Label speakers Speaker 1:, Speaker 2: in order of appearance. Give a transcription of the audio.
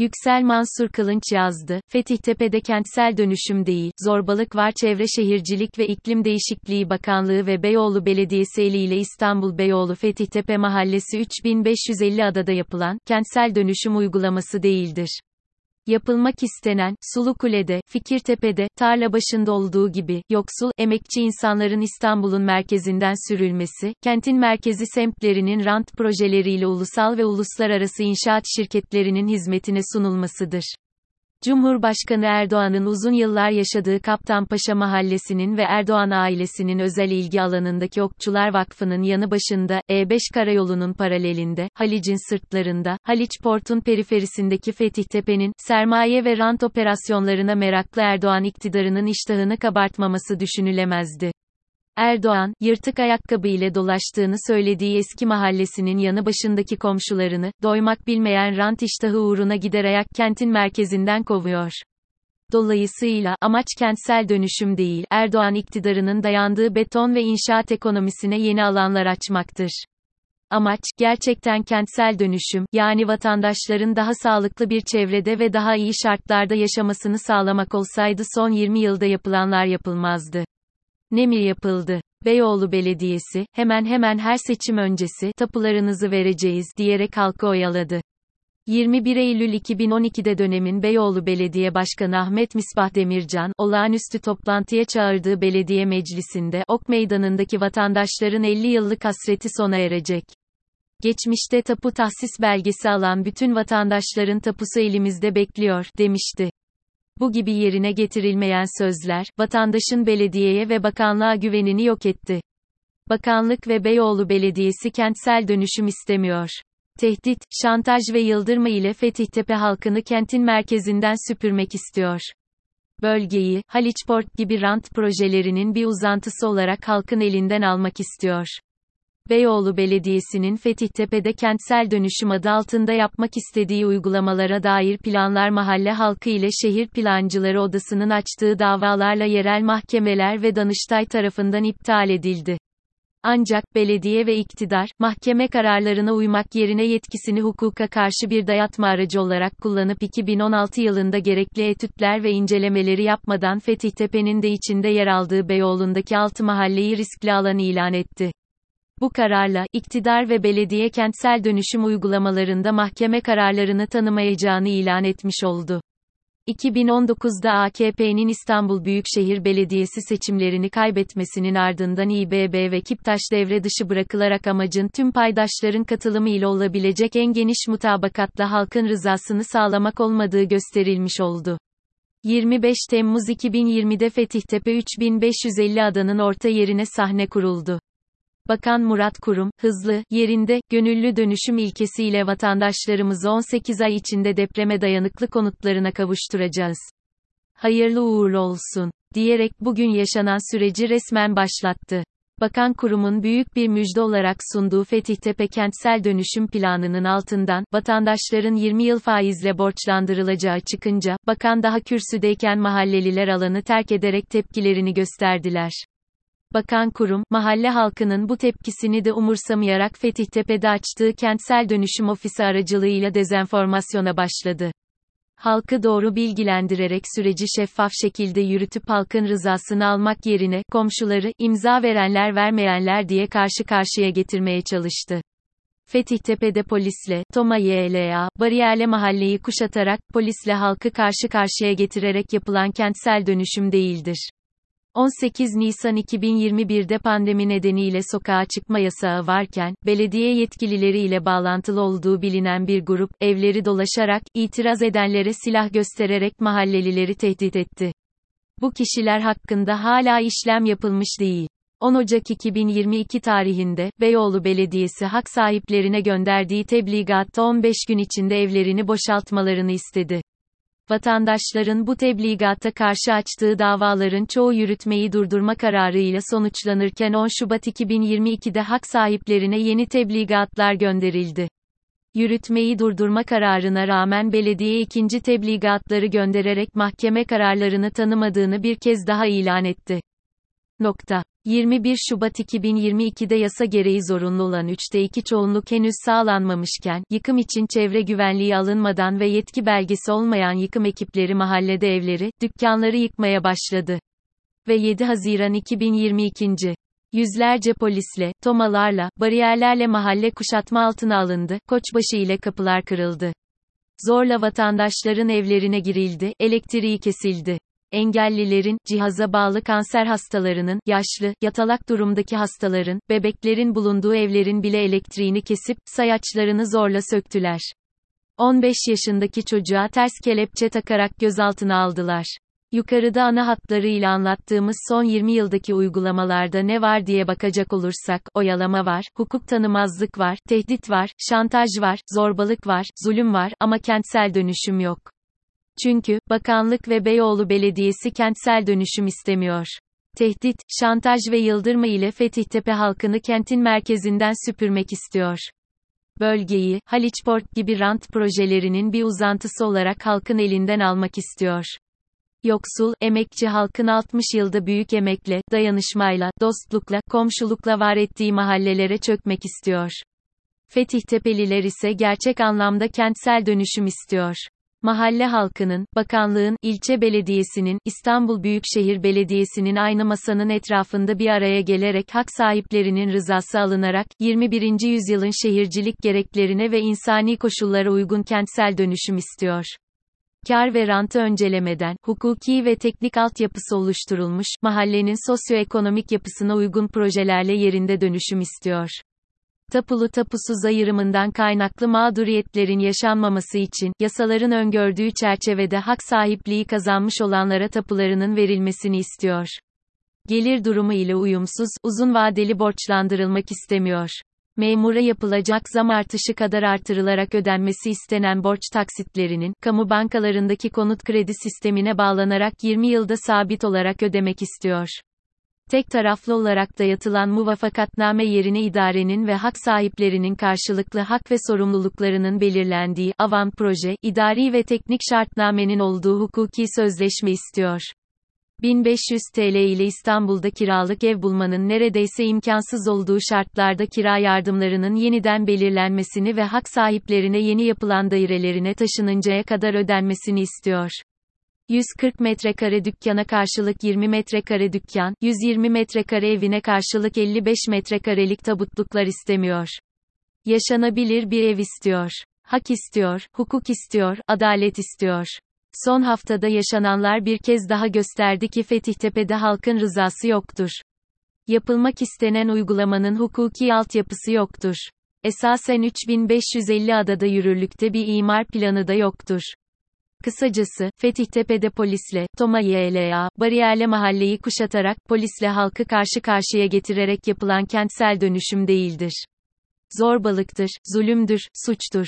Speaker 1: Yüksel Mansur Kılınç yazdı, Fethiye'de kentsel dönüşüm değil, zorbalık var Çevre Şehircilik ve İklim Değişikliği Bakanlığı ve Beyoğlu Belediyesi eliyle İstanbul Beyoğlu Fethiyetepe Mahallesi 3550 adada yapılan, kentsel dönüşüm uygulaması değildir. Yapılmak istenen, Sulukule'de, Fikirtepe'de, Tarlabaşı'nda olduğu gibi, yoksul, emekçi insanların İstanbul'un merkezinden sürülmesi, kentin merkezi semtlerinin rant projeleriyle ulusal ve uluslararası inşaat şirketlerinin hizmetine sunulmasıdır. Cumhurbaşkanı Erdoğan'ın uzun yıllar yaşadığı Kaptanpaşa Mahallesi'nin ve Erdoğan ailesinin özel ilgi alanındaki Okçular Vakfı'nın yanı başında, E5 karayolunun paralelinde, Halic'in sırtlarında, Haliç Port'un periferisindeki Fethiyetepe'nin, sermaye ve rant operasyonlarına meraklı Erdoğan iktidarının iştahını kabartmaması düşünülemezdi. Erdoğan, yırtık ayakkabı ile dolaştığını söylediği eski mahallesinin yanı başındaki komşularını, doymak bilmeyen rant iştahı uğruna gider ayak kentin merkezinden kovuyor. Dolayısıyla, amaç kentsel dönüşüm değil, Erdoğan iktidarının dayandığı beton ve inşaat ekonomisine yeni alanlar açmaktır. Amaç, gerçekten kentsel dönüşüm, yani vatandaşların daha sağlıklı bir çevrede ve daha iyi şartlarda yaşamasını sağlamak olsaydı son 20 yılda yapılanlar yapılmazdı. Ne mi yapıldı? Beyoğlu Belediyesi, hemen hemen her seçim öncesi, tapularınızı vereceğiz, diyerek halkı oyaladı. 21 Eylül 2012'de dönemin Beyoğlu Belediye Başkanı Ahmet Misbah Demircan, olağanüstü toplantıya çağırdığı belediye meclisinde, Ok Meydanı'ndaki vatandaşların 50 yıllık hasreti sona erecek. Geçmişte tapu tahsis belgesi alan bütün vatandaşların tapusu elimizde bekliyor, demişti. Bu gibi yerine getirilmeyen sözler, vatandaşın belediyeye ve bakanlığa güvenini yok etti. Bakanlık ve Beyoğlu Belediyesi kentsel dönüşüm istemiyor. Tehdit, şantaj ve yıldırma ile Fethiyetepe halkını kentin merkezinden süpürmek istiyor. Bölgeyi, Haliçport gibi rant projelerinin bir uzantısı olarak halkın elinden almak istiyor. Beyoğlu Belediyesi'nin Fethiyetepe'de kentsel dönüşüm adı altında yapmak istediği uygulamalara dair planlar mahalle halkı ile şehir plancıları odasının açtığı davalarla yerel mahkemeler ve Danıştay tarafından iptal edildi. Ancak, belediye ve iktidar, mahkeme kararlarına uymak yerine yetkisini hukuka karşı bir dayatma aracı olarak kullanıp 2016 yılında gerekli etütler ve incelemeleri yapmadan Fethiyetepe'nin de içinde yer aldığı Beyoğlu'ndaki altı mahalleyi riskli alan ilan etti. Bu kararla, iktidar ve belediye kentsel dönüşüm uygulamalarında mahkeme kararlarını tanımayacağını ilan etmiş oldu. 2019'da AKP'nin İstanbul Büyükşehir Belediyesi seçimlerini kaybetmesinin ardından İBB ve Kiptaş devre dışı bırakılarak amacın tüm paydaşların katılımı ile olabilecek en geniş mutabakatla halkın rızasını sağlamak olmadığı gösterilmiş oldu. 25 Temmuz 2020'de Fethiyetepe 3550 adanın orta yerine sahne kuruldu. Bakan Murat Kurum, hızlı, yerinde, gönüllü dönüşüm ilkesiyle vatandaşlarımızı 18 ay içinde depreme dayanıklı konutlarına kavuşturacağız. Hayırlı uğurlu olsun, diyerek bugün yaşanan süreci resmen başlattı. Bakan kurumun büyük bir müjde olarak sunduğu Fethiyetepe kentsel dönüşüm planının altından, vatandaşların 20 yıl faizle borçlandırılacağı çıkınca, bakan daha kürsüdeyken mahalleliler alanı terk ederek tepkilerini gösterdiler. Bakan kurum, mahalle halkının bu tepkisini de umursamayarak Fethiyetepe'de açtığı kentsel dönüşüm ofisi aracılığıyla dezenformasyona başladı. Halkı doğru bilgilendirerek süreci şeffaf şekilde yürütüp halkın rızasını almak yerine, komşuları, imza verenler vermeyenler diye karşı karşıya getirmeye çalıştı. Fethiyetepe'de polisle, Toma YLA, bariyerle mahalleyi kuşatarak, polisle halkı karşı karşıya getirerek yapılan kentsel dönüşüm değildir. 18 Nisan 2021'de pandemi nedeniyle sokağa çıkma yasağı varken, belediye yetkilileriyle bağlantılı olduğu bilinen bir grup, evleri dolaşarak, itiraz edenlere silah göstererek mahallelileri tehdit etti. Bu kişiler hakkında hala işlem yapılmış değil. 10 Ocak 2022 tarihinde, Beyoğlu Belediyesi hak sahiplerine gönderdiği tebligatta 15 gün içinde evlerini boşaltmalarını istedi. Vatandaşların bu tebligatta karşı açtığı davaların çoğu yürütmeyi durdurma kararıyla sonuçlanırken 10 Şubat 2022'de hak sahiplerine yeni tebligatlar gönderildi. Yürütmeyi durdurma kararına rağmen belediye ikinci tebligatları göndererek mahkeme kararlarını tanımadığını bir kez daha ilan etti. Nokta. 21 Şubat 2022'de yasa gereği zorunlu olan 3'te 2 çoğunluk henüz sağlanmamışken, yıkım için çevre güvenliği alınmadan ve yetki belgesi olmayan yıkım ekipleri mahallede evleri, dükkanları yıkmaya başladı. Ve 7 Haziran 2022. Yüzlerce polisle, tomalarla, bariyerlerle mahalle kuşatma altına alındı, Koçbaşı ile kapılar kırıldı. Zorla vatandaşların evlerine girildi, elektriği kesildi engellilerin, cihaza bağlı kanser hastalarının, yaşlı, yatalak durumdaki hastaların, bebeklerin bulunduğu evlerin bile elektriğini kesip, sayaçlarını zorla söktüler. 15 yaşındaki çocuğa ters kelepçe takarak gözaltına aldılar. Yukarıda ana hatlarıyla anlattığımız son 20 yıldaki uygulamalarda ne var diye bakacak olursak, oyalama var, hukuk tanımazlık var, tehdit var, şantaj var, zorbalık var, zulüm var ama kentsel dönüşüm yok. Çünkü, bakanlık ve Beyoğlu Belediyesi kentsel dönüşüm istemiyor. Tehdit, şantaj ve yıldırma ile Fethiyetepe halkını kentin merkezinden süpürmek istiyor. Bölgeyi, Haliçport gibi rant projelerinin bir uzantısı olarak halkın elinden almak istiyor. Yoksul, emekçi halkın 60 yılda büyük emekle, dayanışmayla, dostlukla, komşulukla var ettiği mahallelere çökmek istiyor. Fetihtepeliler ise gerçek anlamda kentsel dönüşüm istiyor. Mahalle halkının, bakanlığın, ilçe belediyesinin, İstanbul Büyükşehir Belediyesi'nin aynı masanın etrafında bir araya gelerek hak sahiplerinin rızası alınarak, 21. yüzyılın şehircilik gereklerine ve insani koşullara uygun kentsel dönüşüm istiyor. Kar ve rantı öncelemeden, hukuki ve teknik altyapısı oluşturulmuş, mahallenin sosyoekonomik yapısına uygun projelerle yerinde dönüşüm istiyor tapulu tapusuz ayrımından kaynaklı mağduriyetlerin yaşanmaması için, yasaların öngördüğü çerçevede hak sahipliği kazanmış olanlara tapularının verilmesini istiyor. Gelir durumu ile uyumsuz, uzun vadeli borçlandırılmak istemiyor. Memura yapılacak zam artışı kadar artırılarak ödenmesi istenen borç taksitlerinin, kamu bankalarındaki konut kredi sistemine bağlanarak 20 yılda sabit olarak ödemek istiyor. Tek taraflı olarak dayatılan muvafakatname yerine idarenin ve hak sahiplerinin karşılıklı hak ve sorumluluklarının belirlendiği avan proje, idari ve teknik şartnamenin olduğu hukuki sözleşme istiyor. 1500 TL ile İstanbul'da kiralık ev bulmanın neredeyse imkansız olduğu şartlarda kira yardımlarının yeniden belirlenmesini ve hak sahiplerine yeni yapılan dairelerine taşınıncaya kadar ödenmesini istiyor. 140 metrekare dükkana karşılık 20 metrekare dükkan, 120 metrekare evine karşılık 55 metrekarelik tabutluklar istemiyor. Yaşanabilir bir ev istiyor. Hak istiyor, hukuk istiyor, adalet istiyor. Son haftada yaşananlar bir kez daha gösterdi ki Fetihtepe'de halkın rızası yoktur. Yapılmak istenen uygulamanın hukuki altyapısı yoktur. Esasen 3550 adada yürürlükte bir imar planı da yoktur. Kısacası, Fethihtepe'de polisle, Toma YLA, bariyerle mahalleyi kuşatarak, polisle halkı karşı karşıya getirerek yapılan kentsel dönüşüm değildir. Zorbalıktır, zulümdür, suçtur.